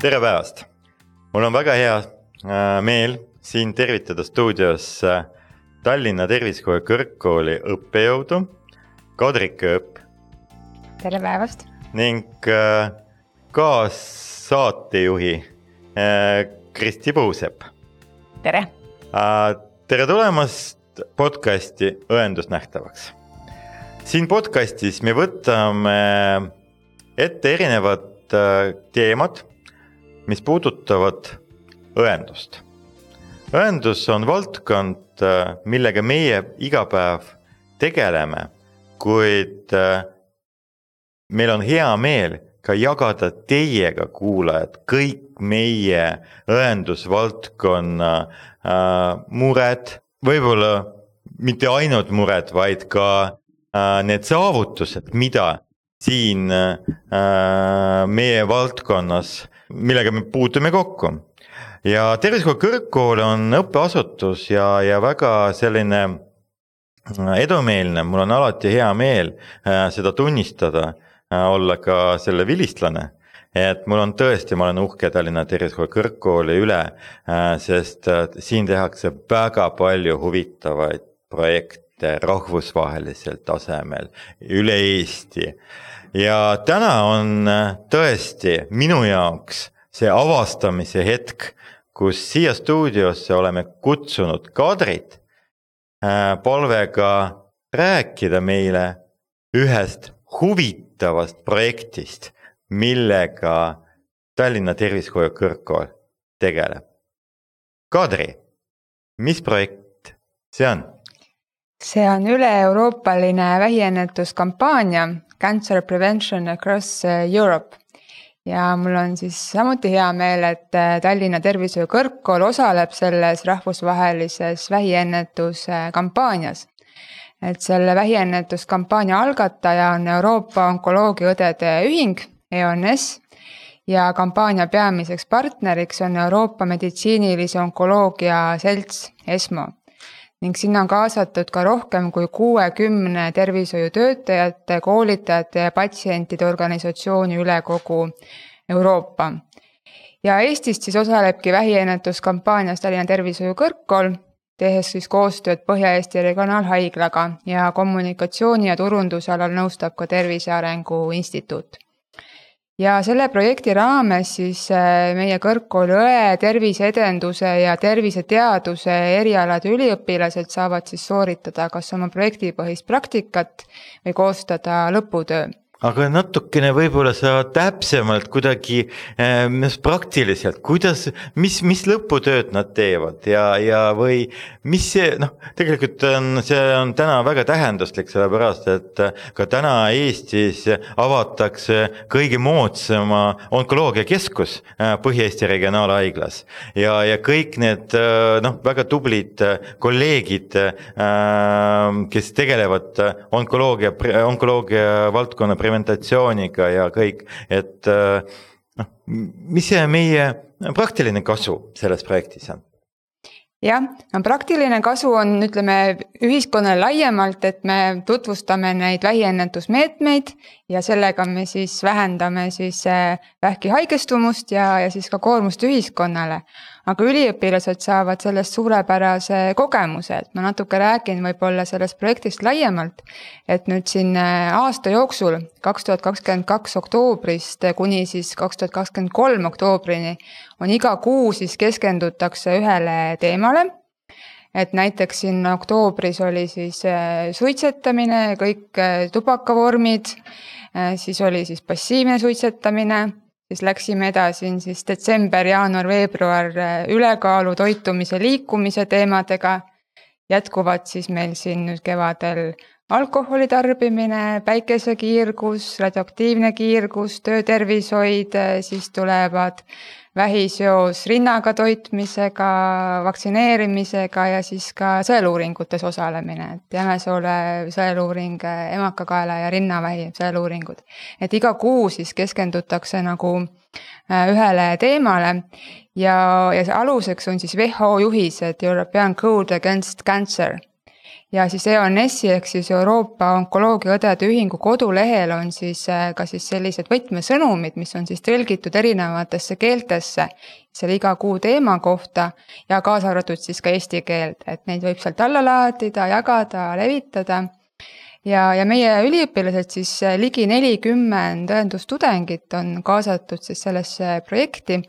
tere päevast, mul on väga hea äh, meel siin tervitada stuudios äh, Tallinna Tervisekooli Kõrgkooli õppejõudu Kadri Kööp. tere päevast. ning äh, kaassaatejuhi Kristi Puusepp. tere. tere tulemast podcasti Õendusnähtavaks. siin podcastis me võtame ette erinevad teemad mis puudutavad õendust. õendus on valdkond, millega meie iga päev tegeleme, kuid äh, meil on hea meel ka jagada teiega, kuulajad, kõik meie õendusvaldkonna äh, mured, võib-olla mitte ainult mured, vaid ka äh, need saavutused, mida siin äh, meie valdkonnas millega me puutume kokku. ja Tervisekooli Kõrgkool on õppeasutus ja, ja väga selline äh, edumeelne, mul on alati hea meel äh, seda tunnistada, äh, olla ka selle vilistlane. Et mul on tõesti, ma olen uhke Tallinna Tervisekooli Kõrgkooli üle, sest siin tehakse väga palju huvitavaid projekte rahvusvahelisel tasemel, üle Eesti ja täna on äh, tõesti minu jaoks see avastamise hetk, kus siia stuudiosse oleme kutsunud Kadrit äh, palvega rääkida meile ühest huvitavast projektist, millega Tallinna Tervisekooli Kõrgkool tegeleb. Kadri, mis projekt see on? See on üle-euroopaline vähiennetuskampaania Cancer Prevention Across uh, Europe. ja mul on siis samuti hea meel, et uh, Tallinna Tervishoiu Kõrgkool osaleb selles rahvusvahelises vähiennetuskampaanias. et selle vähiennetuskampaania algataja on Euroopa Onkoloogiaõdede Ühing, EONS ja kampaania peamiseks partneriks on Euroopa Meditsiinilise Onkoloogia Selts, ESMO ning sinna on kaasatud ka rohkem kui kuuekümne tervishoiutöötajate, koolitajate ja patsientide organisatsiooni üle kogu Euroopa. ja Eestist siis osalebki vähiennetuskampaanias Tallinna Tervishoiu Kõrgkool, tehes siis koostööd Põhja-Eesti Regionaalhaiglaga ja kommunikatsiooni ja turunduse alal nõustab ka Tervise Arengu Instituut ja selle projekti raames siis äh, meie kõrgkooli õe, terviseedenduse ja terviseteaduse erialade üliõpilased saavad siis sooritada kas oma projektipõhist praktikat või koostada lõputöö aga natukene võib-olla sa täpsemalt kuidagi äh, praktiliselt, kuidas, mis, mis lõputööd nad teevad ja, ja või mis see noh, tegelikult on, see on täna väga tähenduslik, sellepärast et ka täna Eestis avatakse kõige moodsama onkoloogiakeskus äh, Põhja-Eesti Regionaalhaiglas. ja, ja kõik need äh, noh, väga tublid kolleegid, kes tegelevad onkoloogia, onkoloogia valdkonna preventasiooniga ja kõik, et äh, noh, mis see meie praktiline kasu selles projektis on? jah, no praktiline kasu on, ütleme ühiskonnale laiemalt, et me tutvustame neid vähiennetusmeetmeid ja sellega me siis vähendame siis äh, vähki haigestumust ja, ja siis ka koormust ühiskonnale. Aga üliõpilased saavad sellest suurepärase kogemuse, et ma natuke räägin võib-olla sellest projektist laiemalt. et nüüd siin äh, aasta jooksul, kaks tuhat kakskümmend kaks oktoobrist kuni siis kaks tuhat kakskümmend kolm oktoobrini on iga kuu siis keskendutakse ühele teemale et näiteks siin oktoobris oli siis äh, suitsetamine, kõik äh, tubakavormid, siis oli siis passiivne suitsetamine siis läksime edasi siis detsember, jaanuar, veebruar äh, ülekaalu, toitumise, liikumise teemadega. jätkuvad siis meil siin nüüd kevadel alkoholi tarbimine, päikesekiirgus, radioaktiivne kiirgus, töötervishoid, äh, siis tulevad vähiseos rinnaga toitmisega, vaktsineerimisega ja siis ka sõeluuringutes osalemine, et jämesoole sõeluuring, emakakaela ja rinnavähi sõeluuringud. et iga kuu siis keskendutakse nagu äh, ühele teemale ja, ja see aluseks on siis WHO juhised European Code Against Cancer ja siis EONS-i ehk siis Euroopa Onkoloogiaõdede Ühingu kodulehel on siis äh, ka siis sellised võtmesõnumid, mis on siis tõlgitud erinevatesse keeltesse selle iga kuu teema kohta ja kaasa arvatud siis ka eesti keelt, et neid võib sealt alla laadida, jagada, levitada. Ja, ja meie üliõpilased siis äh, ligi nelikümmend õendustudengit on kaasatud siis sellesse projekti,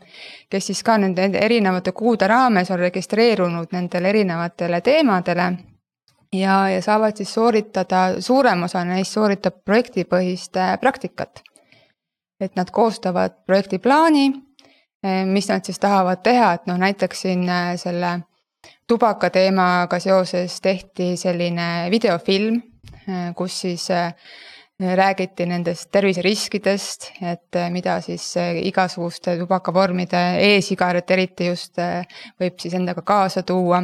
kes siis ka nende erinevate kuude raames on registreerunud nendele erinevatele teemadele ja, ja saavad siis sooritada, suurem osa neist sooritab projektipõhist äh, praktikat. et nad koostavad projektiplaani, äh, mis nad siis tahavad teha, et noh, näiteks siin selle tubaka teemaga seoses tehti selline videofilm Äh, kus siis äh, räägiti nendest terviseriskidest, et äh, mida siis igasuguste tubakavormide e, e-sigaret eriti just võib siis endaga kaasa tuua.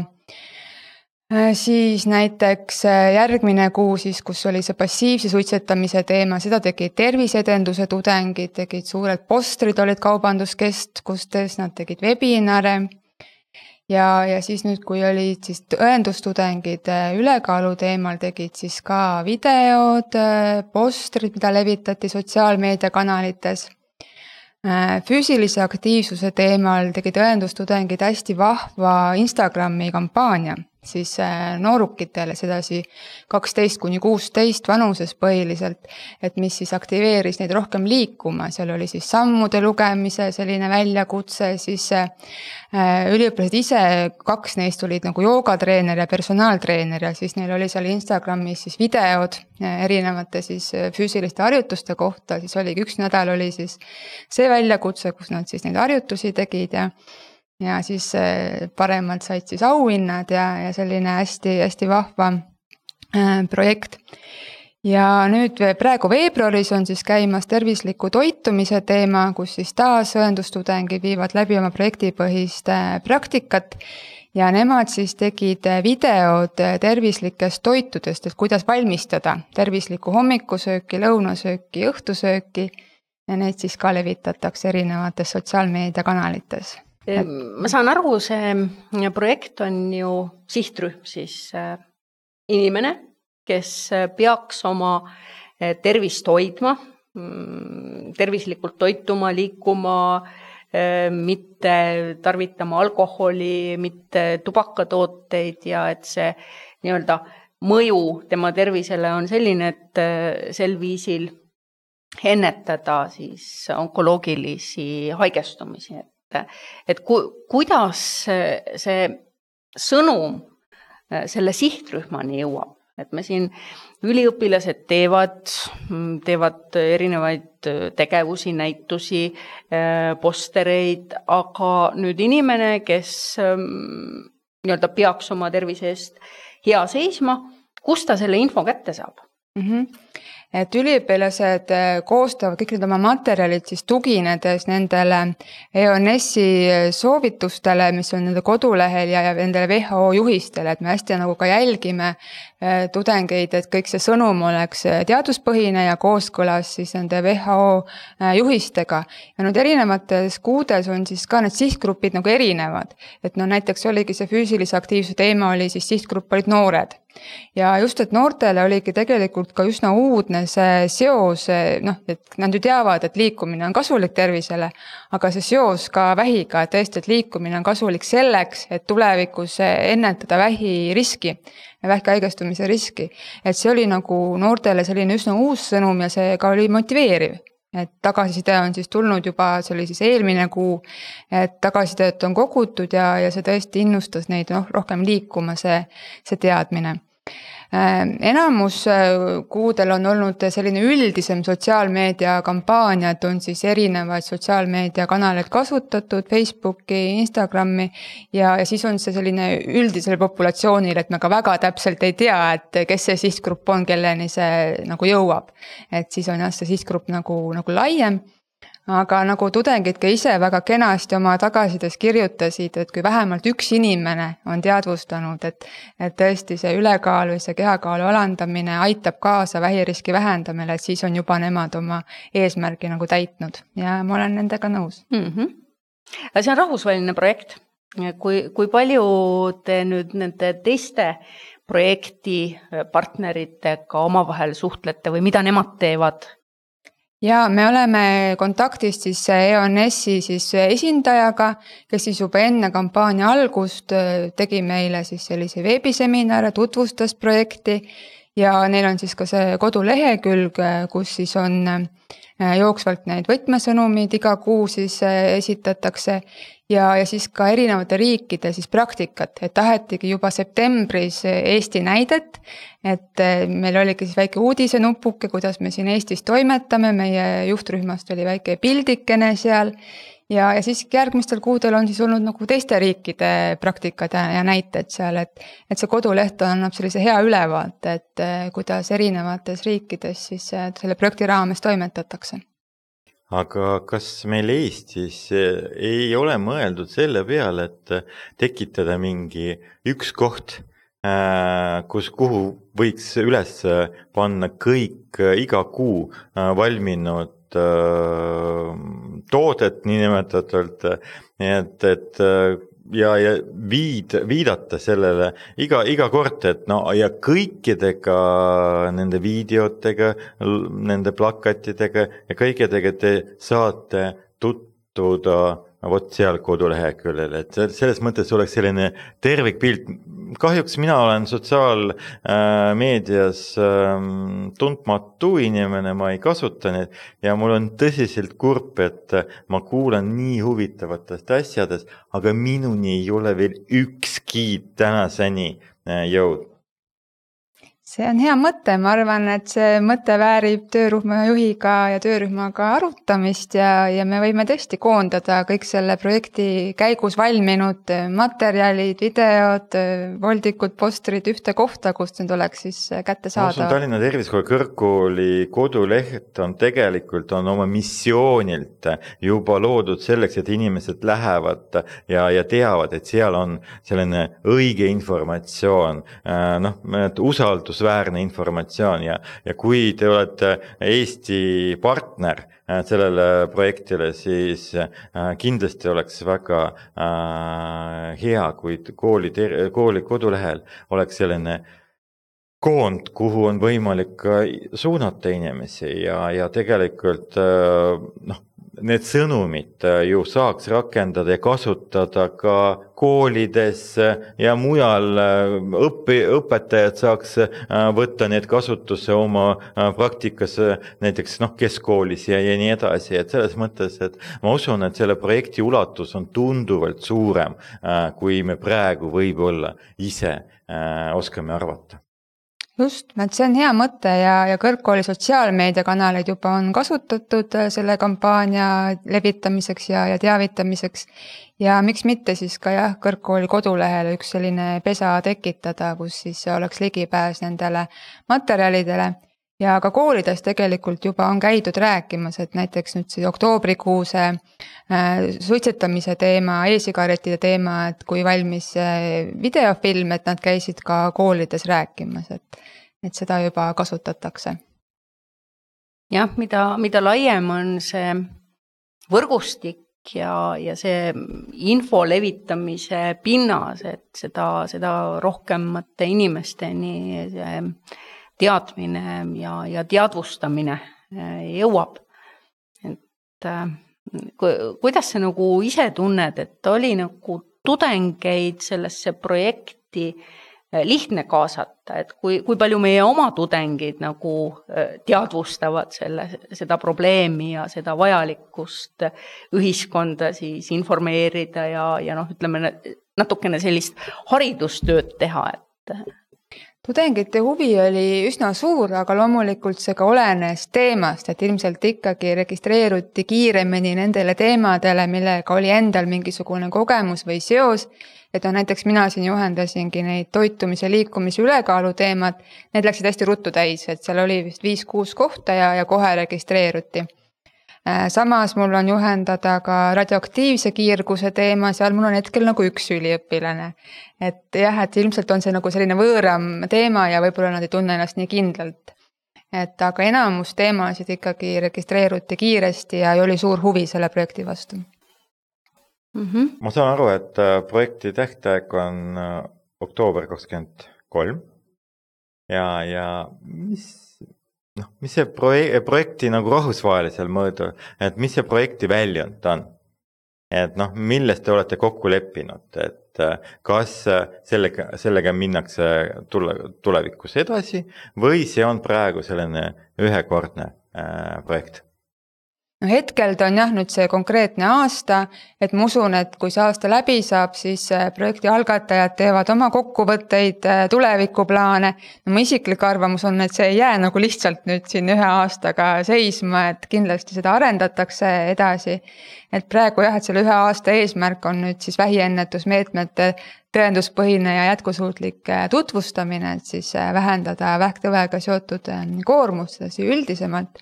Siis näiteks järgmine kuu siis, kus oli see passiivse suitsetamise teema, seda tegid terviseedenduse tudengid, tegid suured postrid olid kaubanduskeskustes, nad tegid webinare ja, ja siis nüüd, kui olid siis õendustudengid äh, ülekaalu teemal, tegid siis ka videod, äh, postrid, mida levitati sotsiaalmeediakanalites. Äh, füüsilise aktiivsuse teemal tegid õendustudengid hästi vahva Instagrami kampaania siis äh, noorukitele, sedasi kaksteist kuni kuusteist vanuses põhiliselt, et mis siis aktiveeris neid rohkem liikuma, seal oli siis sammude lugemise selline väljakutse, siis äh, üliõpilased ise, kaks neist olid nagu joogatreener ja personaaltreener ja siis neil oli seal Instagramis siis videod äh, erinevate siis füüsiliste harjutuste kohta, siis oligi üks nädal oli siis see väljakutse, kus nad siis neid harjutusi tegid ja ja siis äh, paremad said siis auhinnad ja, ja selline hästi-hästi vahva äh, projekt. ja nüüd praegu veebruaris on siis käimas tervisliku toitumise teema, kus siis taas õendustudengid viivad läbi oma projektipõhist äh, praktikat. Ja nemad siis tegid videod tervislikest toitudest, et kuidas valmistada. Tervislikku hommikusööki, lõunasööki, õhtusööki. Ja neid siis ka levitatakse erinevates sotsiaalmeediakanalites ma saan aru, see projekt on ju sihtrühm siis äh, inimene, kes äh, peaks oma äh, tervist hoidma, mm, tervislikult toituma, liikuma, mitte tarvitama alkoholi, mitte tubakatooteid ja et see nii-öelda mõju tema tervisele on selline, et sel viisil ennetada siis onkoloogilisi haigestumisi, et et, ku-, kuidas see sõnum äh, selle sihtrühmani jõuab, et me siin, üliõpilased teevad, teevad erinevaid tegevusi, näitusi, äh, postereid, aga nüüd inimene, kes ähm, nii-öelda peaks oma tervise eest hea seisma, kust ta selle info kätte saab mm? -hmm et üliõpilased äh, koostavad kõik need oma materjalid siis tuginedes nendele EONS-i soovitustele, mis on nende kodulehel ja, ja nendele WHO juhistele, et me hästi nagu ka jälgime äh, tudengeid, et kõik see sõnum oleks äh, teaduspõhine ja kooskõlas siis nende WHO juhistega. ja nüüd erinevates kuudes on siis ka need sihtgrupid nagu erinevad, et no näiteks oligi see füüsilise aktiivsuse teema oli siis sihtgrupp olid noored ja just, et noortele oligi tegelikult ka üsna uudne see seos, noh, et nad ju teavad, et liikumine on kasulik tervisele, aga see seos ka vähiga, et tõesti, et liikumine on kasulik selleks, et tulevikus ennetada vähiriski, vähki haigestumise riski. et see oli nagu noortele selline üsna uus sõnum ja see ka oli motiveeriv et tagasiside on siis tulnud juba, see oli siis eelmine kuu, et tagasisidet on kogutud ja, ja see tõesti innustas neid noh, rohkem liikuma, see, see teadmine enamus äh, kuudel on olnud selline üldisem sotsiaalmeedia kampaania, et on siis erinevaid sotsiaalmeediakanaleid kasutatud, Facebooki, Instagrami. ja, ja siis on see selline üldisele populatsioonile, et me ka väga täpselt ei tea, et kes see sihtgrupp on, kelleni see nagu jõuab. et siis on jah, see sihtgrupp nagu, nagu laiem aga nagu tudengid ka ise väga kenasti oma tagasisides kirjutasid, et kui vähemalt üks inimene on teadvustanud, et, et tõesti see ülekaal või see kehakaalu alandamine aitab kaasa vähiriski vähendamine, et siis on juba nemad oma eesmärgi nagu täitnud ja ma olen nendega nõus mm. -hmm. aga see on rahvusvaheline projekt, kui, kui palju te nüüd nende teiste projekti partneritega omavahel suhtlete või mida nemad teevad? Ja me oleme kontaktis siis EONS-i siis esindajaga, kes siis juba enne kampaania algust tegi meile siis sellise veebiseminare, tutvustas projekti. Ja neil on siis ka see kodulehekülg, kus siis on äh, jooksvalt neid võtmesõnumid iga kuu siis äh, esitatakse ja, ja siis ka erinevate riikide siis praktikat, et tahetigi juba septembris Eesti näidet. et äh, meil oligi siis väike uudisenupuke, kuidas me siin Eestis toimetame, meie juhtrühmast oli väike pildikene seal ja, ja siis järgmistel kuudel on siis olnud nagu teiste riikide praktikad ja, ja näited seal, et, et see koduleht annab sellise hea ülevaate, et eh, kuidas erinevates riikides siis eh, selle projekti raames toimetatakse. aga kas meil Eestis eh, ei ole mõeldud selle peale, et tekitada mingi üks koht, kus, kuhu võiks üles panna kõik iga kuu valminud toodet niinimetatult, nii et, et ja, ja viid, viidata sellele iga, iga kord, et no ja kõikidega nende videotega, nende plakatidega ja kõikidega te saate tutvuda vot seal koduleheküljel, et selles mõttes oleks selline tervikpilt. kahjuks mina olen sotsiaalmeedias ähm, tundmatu inimene, ma ei kasuta neid ja mul on tõsiselt kurb, et ma kuulan nii huvitavatest asjadest, aga minuni ei ole veel ükski tänaseni äh, jõudnud see on hea mõte, ma arvan, et see mõte väärib töörühma juhiga ja töörühmaga arutamist ja, ja me võime tõesti koondada kõik selle projekti käigus valminud materjalid, videod, voldikud, postrid ühte kohta, kust need oleks siis kättesaadavad. Tallinna Tervisekooli Kõrgkooli koduleht on tegelikult, on oma missioonilt juba loodud selleks, et inimesed lähevad ja, ja teavad, et seal on selline õige informatsioon, noh, usaldus usaldusväärne informatsioon ja, ja kui te olete Eesti partner äh, sellele projektile, siis äh, kindlasti oleks väga äh, hea, kui kooli, kooli kodulehel oleks selline koond, kuhu on võimalik suunata inimesi ja, ja tegelikult noh, need sõnumid äh, ju saaks rakendada ja kasutada ka koolides ja mujal äh, õpi, õpetajad saaks äh, võtta need kasutusse oma praktikasse, näiteks noh, keskkoolis ja, ja nii edasi, et selles mõttes, et ma usun, et selle projekti ulatus on tunduvalt suurem, kui me praegu võib-olla ise oskame arvata just, et see on hea mõte ja, ja kõrgkooli sotsiaalmeediakanaleid juba on kasutatud äh, selle kampaania levitamiseks ja, ja teavitamiseks. ja miks mitte siis ka jah, kõrgkooli kodulehele üks selline pesa tekitada, kus siis oleks ligipääs nendele materjalidele ja ka koolides tegelikult juba on käidud rääkimas, et näiteks nüüd see oktoobrikuu see äh, suitsetamise teema e, e-sigarettide teema, et kui valmis videofilm, et nad käisid ka koolides rääkimas, et, et seda juba kasutatakse. jah, mida, mida laiem on see võrgustik ja, ja see info levitamise pinnas, et seda, seda rohkemate inimesteni see teadmine ja, ja teadvustamine äh, jõuab. et äh, kuidas sa nagu ise tunned, et oli nagu tudengeid sellesse projekti äh, lihtne kaasata, et kui, kui palju meie oma tudengid nagu teadvustavad selle, seda probleemi ja seda vajalikkust ühiskonda siis informeerida ja, ja noh, ütleme natukene sellist haridustööd teha, et tudengite huvi oli üsna suur, aga loomulikult see ka olenes teemast, et ilmselt ikkagi registreeruti kiiremini nendele teemadele, millega oli endal mingisugune kogemus või seos. et noh, näiteks mina siin juhendasingi neid toitumise, liikumise, ülekaalu teemad, need läksid hästi ruttu täis, et seal oli vist viis-kuus kohta ja, ja kohe registreeruti samas mul on juhendada ka radioaktiivse kiirguse teema, seal mul on hetkel nagu üks üliõpilane. et jah, et ilmselt on see nagu selline võõram teema ja võib-olla nad ei tunne ennast nii kindlalt. et aga enamus teemasid ikkagi registreeruti kiiresti ja oli suur huvi selle projekti vastu mm. -hmm. ma saan aru, et äh, projekti tähtaeg on äh, oktoober kakskümmend kolm ja, ja mis noh, mis see projek-, projekti nagu rahvusvahelisel mõõdul, et mis see projekti väljund on? et noh, milles te olete kokku leppinud, et äh, kas sellega, sellega minnakse tule, tulevikus edasi või see on praegu selline ühekordne äh, projekt? No hetkel ta on jah, nüüd see konkreetne aasta, et ma usun, et kui see aasta läbi saab, siis äh, projekti algatajad teevad oma kokkuvõtteid, äh, tulevikuplaane. no mu isiklik arvamus on, et see ei jää nagu lihtsalt nüüd siin ühe aastaga seisma, et kindlasti seda arendatakse edasi. et praegu jah, et selle ühe aasta eesmärk on nüüd siis vähiennetusmeetmete tõenduspõhine ja jätkusuutlik äh, tutvustamine, et siis vähendada vähktõvega seotud koormust üldisemalt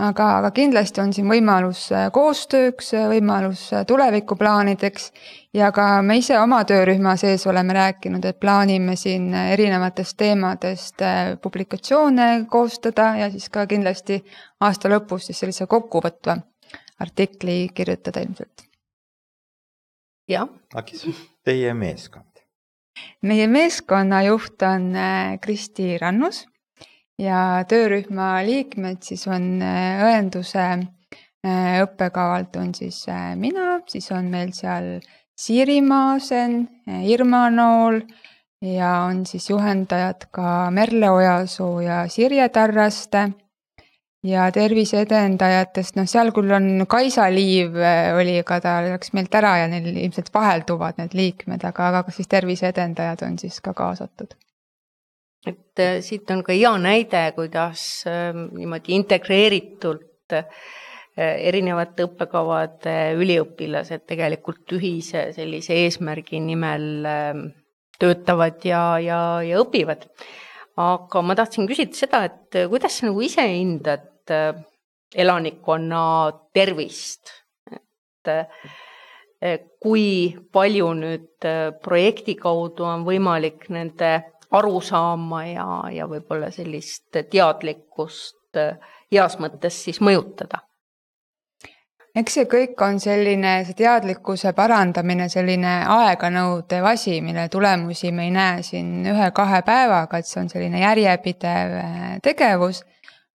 aga, aga kindlasti on siin võimalus äh, koostööks, äh, võimalus äh, tulevikuplaanideks ja ka me ise oma töörühma sees oleme rääkinud, et plaanime siin erinevatest teemadest publikatsioone koostada ja siis ka kindlasti aasta lõpus siis sellise kokkuvõtva artikli kirjutada ilmselt. jah. Agis, teie meeskond? meie meeskonna juht on Kristi Rannus ja töörühma liikmed siis on äh, õenduse äh, õppekavalt on siis äh, mina, siis on meil seal Siiri Maasen, Irma Nool ja on siis juhendajad ka Merle Ojasoo ja Sirje Tarraste. ja terviseedendajatest, noh, seal küll on Kaisa Liiv oli, aga ta läks meilt ära ja neil ilmselt vahelduvad need liikmed, aga, aga siis terviseedendajad on siis ka kaasatud et äh, siit on ka hea näide, kuidas ähm, niimoodi integreeritult äh, erinevate õppekavade üliõpilased tegelikult ühise sellise eesmärgi nimel ähm, töötavad ja, ja, ja õpivad. aga ma tahtsin küsida seda, et äh, kuidas sa nagu ise hindad elanikkonna tervist, et kui palju nüüd projekti kaudu on võimalik nende aru saama ja, ja võib-olla sellist teadlikkust äh, heas mõttes siis mõjutada eks see kõik on selline, see teadlikkuse parandamine, selline aeganõudev asi, mille tulemusi me ei näe siin ühe-kahe päevaga, et see on selline järjepidev äh, tegevus.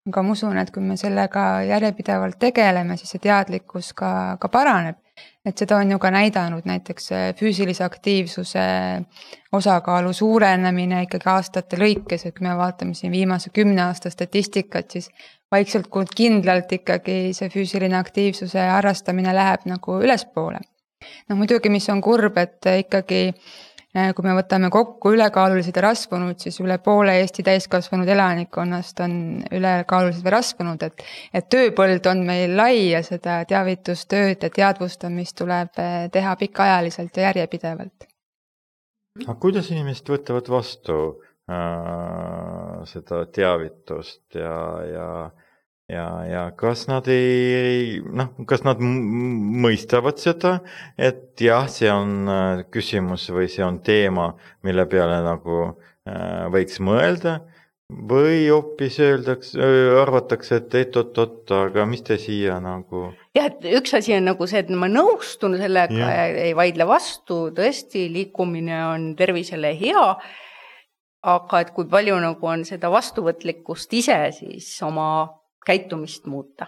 aga ma usun, et kui me sellega järjepidevalt tegeleme, siis see teadlikkus ka, ka paraneb et seda on ju ka näidanud näiteks äh, füüsilise aktiivsuse osakaalu suurenemine ikkagi aastate lõikes, et kui me vaatame siin viimase kümne aasta statistikat, siis vaikselt kuid kindlalt ikkagi see füüsiline aktiivsuse harrastamine läheb nagu ülespoole. noh muidugi, mis on kurb, et ikkagi Äh, kui me võtame kokku ülekaalulised ja rasvunud, siis üle poole Eesti täiskasvanud elanikkonnast on ülekaalulised või rasvunud, et et tööpõld on meil lai ja seda teavitustööd ja teadvustamist tuleb äh, teha pikaajaliselt ja järjepidevalt. aga kuidas inimesed võtavad vastu äh, seda teavitust ja, ja ja, ja. Kas nad ei, noh, kas nad mõistavad seda, et jah, see on äh, küsimus või see on teema, mille peale nagu äh, võiks mõelda või hoopis öeldakse, arvatakse, et et oot-oot, aga mis te siia nagu. jah, et üks asi on nagu see, et ma nõustun sellega ja, ja ei vaidle vastu, tõesti, liikumine on tervisele hea. Aga et kui palju nagu on seda vastuvõtlikkust ise siis oma käitumist muuta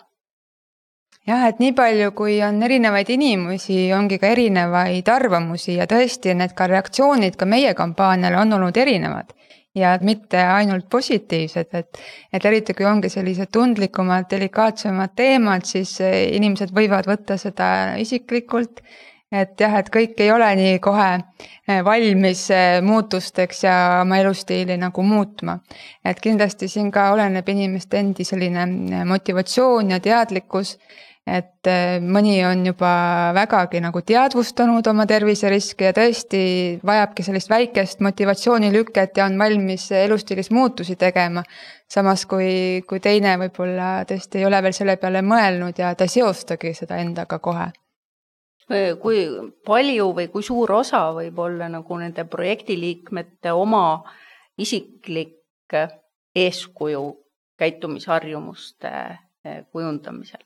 jah, et nii palju, kui on erinevaid inimesi, ongi ka erinevaid arvamusi ja tõesti, need ka reaktsioonid ka meie kampaaniale on olnud erinevad. ja mitte ainult positiivsed, et, et eriti kui ongi sellised tundlikumad, delikaatsemad teemad, siis inimesed võivad võtta seda isiklikult et jah, et kõik ei ole nii kohe eh, valmis eh, muutusteks ja oma elustiili nagu muutma. et kindlasti siin ka oleneb inimeste endi selline eh, motivatsioon ja teadlikkus, et mõni on juba vägagi nagu teadvustanud oma terviseriske ja tõesti vajabki sellist väikest motivatsioonilüket ja on valmis elustiilis muutusi tegema. samas kui, kui teine võib-olla tõesti ei ole veel selle peale mõelnud ja ta ei seostagi seda endaga kohe kui palju või kui suur osa võib olla nagu nende projektiliikmete oma isiklik eeskuju käitumisharjumuste eh, kujundamisel?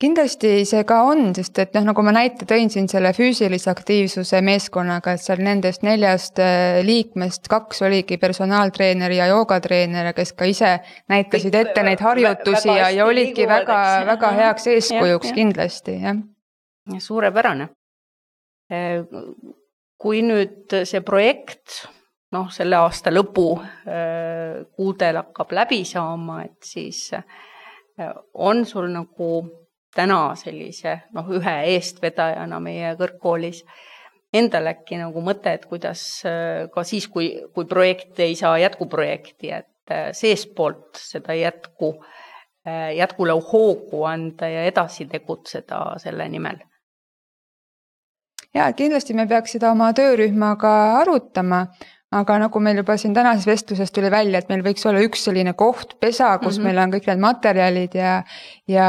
kindlasti see ka on, sest et noh, nagu ma näite tõin siin selle füüsilise aktiivsuse meeskonnaga, et seal nendest neljast äh, liikmest kaks oligi personaaltreener ja joogatreener, kes ka ise näitasid ette neid harjutusi ja, ja olidki väga, väga heaks eeskujuks ja. kindlasti, jah. Suurepärane. Äh, kui nüüd see projekt noh, selle aasta lõpu äh, kuudel hakkab läbi saama, et siis on sul nagu täna sellise noh, ühe eestvedajana meie kõrgkoolis endal äkki nagu mõte, et kuidas äh, ka siis, kui, kui projekt ei saa jätkuprojekti, et äh, seestpoolt seda jätku, äh, jätkule hoogu anda ja edasi tegutseda selle nimel? Jaa, kindlasti me peaks seda oma töörühmaga arutama aga nagu meil juba siin tänases vestluses tuli välja, et meil võiks olla üks selline koht, pesa, kus mm -hmm. meil on kõik need materjalid ja, ja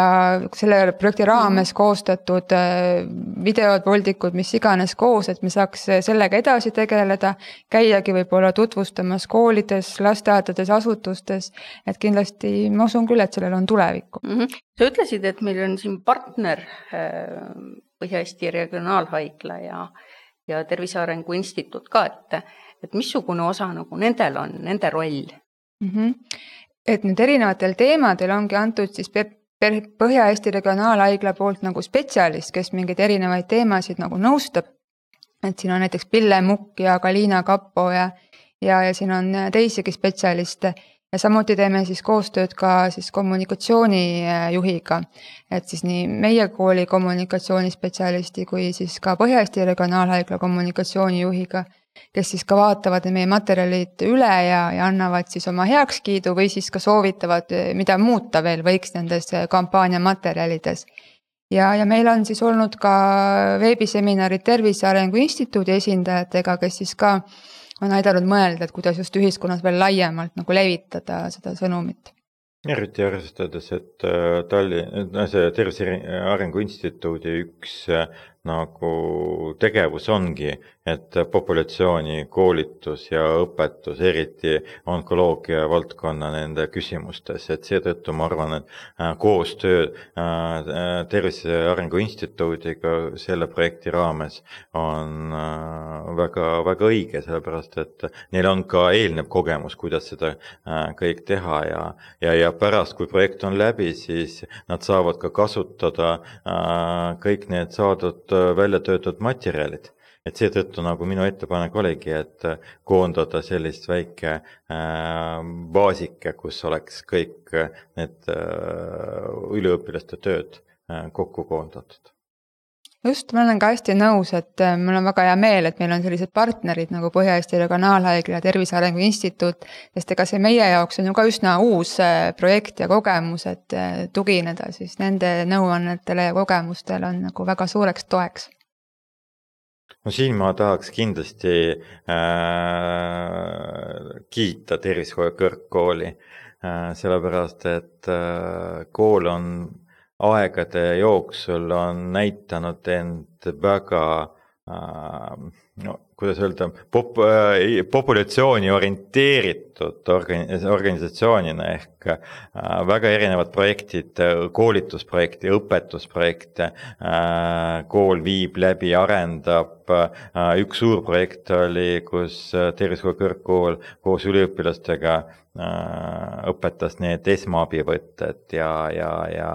selle projekti raames mm -hmm. koostatud äh, videod, voldikud, mis iganes koos, et me saaks sellega edasi tegeleda. käiagi võib-olla tutvustamas koolides, lasteaedades, asutustes, et kindlasti ma usun küll, et sellel on tulevikku mm. -hmm. sa ütlesid, et meil on siin partner äh, Põhja-Eesti Regionaalhaigla ja, ja Tervise Arengu Instituut ka, et et missugune osa nagu nendel on, nende roll mm? -hmm. et nüüd erinevatel teemadel ongi antud siis Põhja-Eesti Regionaalhaigla poolt nagu spetsialist, kes mingeid erinevaid teemasid nagu nõustab. et siin on näiteks Pille Mukk ja Galina Kapo ja, ja, ja siin on teisigi spetsialiste ja samuti teeme siis koostööd ka siis kommunikatsioonijuhiga. et siis nii meie kooli kommunikatsioonispetsialisti kui siis ka Põhja-Eesti Regionaalhaigla kommunikatsioonijuhiga kes siis ka vaatavad meie materjalid üle ja, ja annavad siis oma heakskiidu või siis ka soovitavad, mida muuta veel võiks nendes kampaania materjalides. ja, ja meil on siis olnud ka veebiseminarid Tervise Arengu Instituudi esindajatega, kes siis ka on aidanud mõelda, et kuidas just ühiskonnas veel laiemalt nagu levitada seda sõnumit eriti arvestades, et äh, Tallinna, see Tervise Arengu Instituudi üks äh, nagu tegevus ongi, et populatsiooni koolitus ja õpetus, eriti onkoloogia valdkonna nende küsimustes, et seetõttu ma arvan, et äh, koostöö äh, Tervise Arengu Instituudiga selle projekti raames on äh, väga, väga õige, sellepärast et neil on ka eelnev kogemus, kuidas seda kõik teha ja, ja, ja pärast, kui projekt on läbi, siis nad saavad ka kasutada kõik need saadud Äh, välja töötatud materjalid. et seetõttu nagu minu ettepanek oligi, et äh, koondada sellist väike äh, baasike, kus oleks kõik need üliõpilaste tööd kokku koondatud just, ma olen ka hästi nõus, et mul on väga hea meel, et meil on sellised partnerid nagu Põhja-Eesti Regionaalhaigla ja Tervise Arengu Instituut, sest ega see meie jaoks on ju ka üsna uus projekt ja kogemus, et tugineda siis nende nõuannetele ja kogemustele on nagu väga suureks toeks. No siin ma tahaks kindlasti äh, kiita Tervishoiu Kõrgkooli äh,, sellepärast et äh, kool on aegade jooksul on näidanud end väga äh, no kuidas öelda, pop-, äh, populatsiooni orienteeritud organi-, organisatsioonina ehk äh, väga erinevad projektid, koolitusprojekte, õpetusprojekte kool viib läbi, arendab, üks suur projekt oli, kus Tervishoiu Kõrgkool koos üliõpilastega õpetas need esmaabivõtted ja, ja, ja,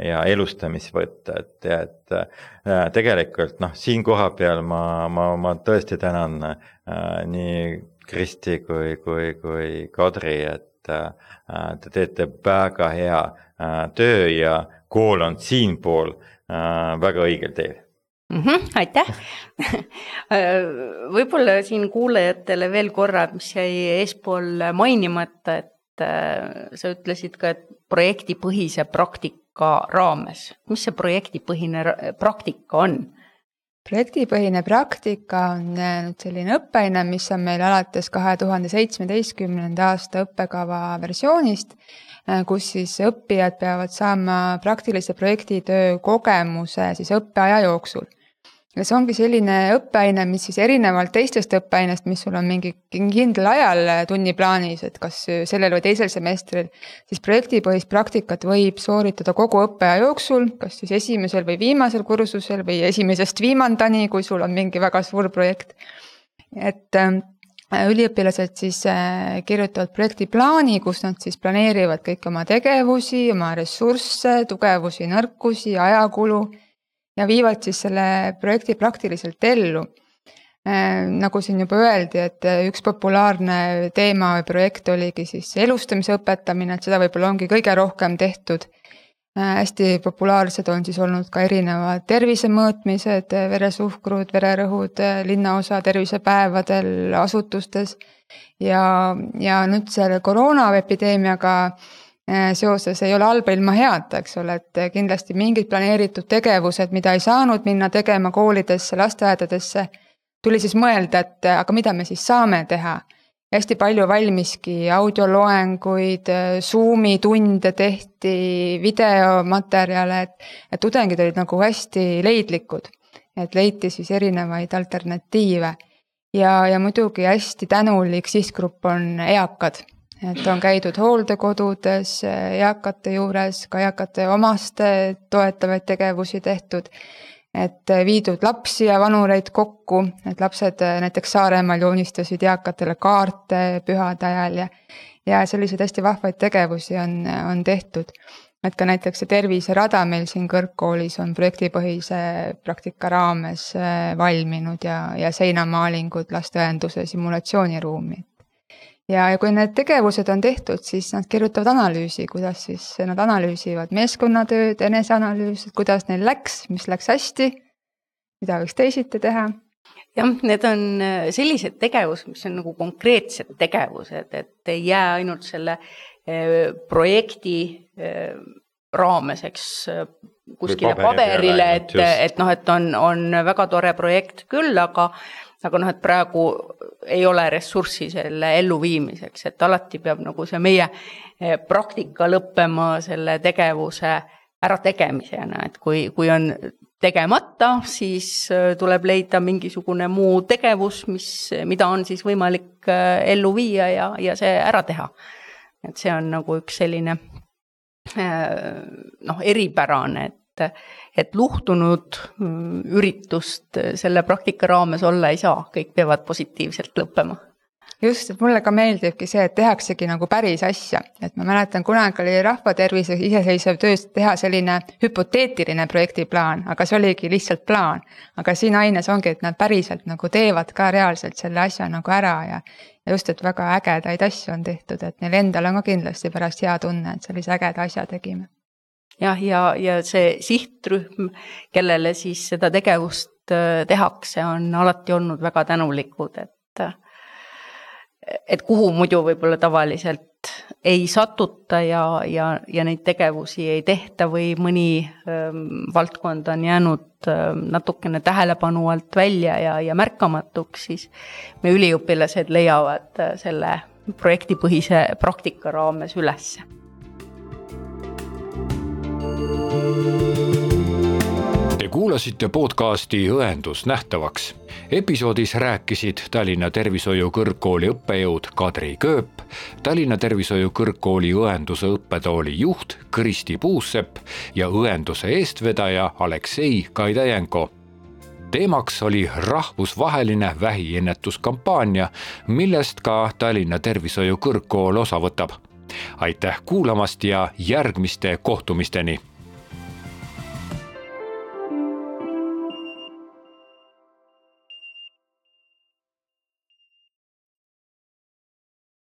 ja elustamisvõtted et äh, tegelikult noh, siin kohapeal ma, ma, ma tõesti tänan äh, nii Kristi kui, kui, kui Kadri, et äh, te teete väga hea äh, töö ja kool on siinpool äh, väga õigel teel mm. -hmm, aitäh võib-olla siin kuulajatele veel korra, mis jäi eespool mainimata, et äh, sa ütlesid ka, et projektipõhise praktika raames, mis see projektipõhine praktika on? projektipõhine praktika on äh, nüüd selline õppeaine, mis on meil alates kahe tuhande seitsmeteistkümnenda aasta õppekava versioonist, äh, kus siis õppijad peavad saama praktilise projektitöö kogemuse siis õppeaja jooksul ja see ongi selline õppeaine, mis siis erinevalt teistest õppeainest, mis sul on mingi kindlal ajal tunniplaanis, et kas sellel või teisel semestril. siis projektipõhist praktikat võib sooritada kogu õppeaja jooksul, kas siis esimesel või viimasel kursusel või esimesest viimandani, kui sul on mingi väga suur projekt. et äh, üliõpilased siis äh, kirjutavad projektiplaani, kus nad siis planeerivad kõiki oma tegevusi, oma ressursse, tugevusi, nõrkusi, ajakulu ja viivad siis selle projekti praktiliselt ellu. Äh, nagu siin juba öeldi, et äh, üks populaarne teema või projekt oligi siis elustamise õpetamine, et seda võib-olla ongi kõige rohkem tehtud. Äh, hästi populaarsed on siis olnud ka erinevad tervisemõõtmised, veresuhkrud, vererõhud linnaosa tervisepäevadel, asutustes. ja, ja nüüd selle koroonaepideemiaga seoses ei ole halba ilma heata, eks ole, et kindlasti mingid planeeritud tegevused, mida ei saanud minna tegema koolidesse, lasteaedadesse, tuli siis mõelda, et aga mida me siis saame teha. hästi palju valmiski audioloenguid, Zoomi tunde tehti, videomaterjale, et, et tudengid olid nagu hästi leidlikud. et leiti siis erinevaid alternatiive ja, ja muidugi hästi tänulik sihtgrupp on eakad et on käidud hooldekodudes eakate juures, ka eakate omaste toetavaid tegevusi tehtud. et viidud lapsi ja vanureid kokku, et lapsed näiteks Saaremaal joonistasid eakatele kaarte pühade ajal ja ja selliseid hästi vahvaid tegevusi on, on tehtud. et ka näiteks see terviserada meil siin kõrgkoolis on projektipõhise praktika raames valminud ja, ja seinamaalingud lasteõenduse simulatsiooniruumi ja, ja kui need tegevused on tehtud, siis nad kirjutavad analüüsi, kuidas siis nad analüüsivad meeskonnatööd, eneseanalüüs, kuidas neil läks, mis läks hästi, mida võiks teisiti teha. Jah, need on äh, sellised tegevused, mis on nagu konkreetsed tegevused, et ei jää ainult selle äh, projekti äh, raames, eks, kuskile paberile, et, et noh, et on, on väga tore projekt küll, aga aga noh, et praegu ei ole ressurssi selle elluviimiseks, et alati peab nagu see meie eh, praktika lõppema selle tegevuse ärategemisena, et kui, kui on tegemata, siis eh, tuleb leida mingisugune muu tegevus, mis, mida on siis võimalik eh, ellu viia ja, ja see ära teha. et see on nagu üks selline noh, eripärane, et et, et luhtunud mm, üritust selle praktika raames olla ei saa, kõik peavad positiivselt lõppema just, et mulle ka meeldibki see, et tehaksegi nagu päris asja, et ma mäletan, kunagi oli rahvatervise iseseisev töös teha selline hüpoteetiline projektiplaan, aga see oligi lihtsalt plaan. aga siin aines ongi, et nad päriselt nagu teevad ka reaalselt selle asja nagu ära ja. ja just, et väga ägedaid asju on tehtud, et neil endal on ka kindlasti pärast hea tunne, et sellise ägeda asja tegime jah, ja, ja see sihtrühm, kellele siis seda tegevust äh, tehakse, on alati olnud väga tänulikud, et et kuhu muidu võib-olla tavaliselt ei satuta ja, ja, ja neid tegevusi ei tehta või mõni ähm, valdkond on jäänud ähm, natukene tähelepanu alt välja ja, ja märkamatuks, siis me üliõpilased leiavad äh, selle projektipõhise praktika raames ülesse Te kuulasite podcasti Õendus nähtavaks. episoodis rääkisid Tallinna Tervishoiu Kõrgkooli õppejõud Kadri Kööp, Tallinna Tervishoiu Kõrgkooli õenduse õppetooli juht Kristi Puusepp ja õenduse eestvedaja Aleksei Kaidajenko teemaks oli rahvusvaheline vähiennetuskampaania, millest ka Tallinna Tervishoiu Kõrgkool osa võtab. aitäh kuulamast ja järgmiste kohtumisteni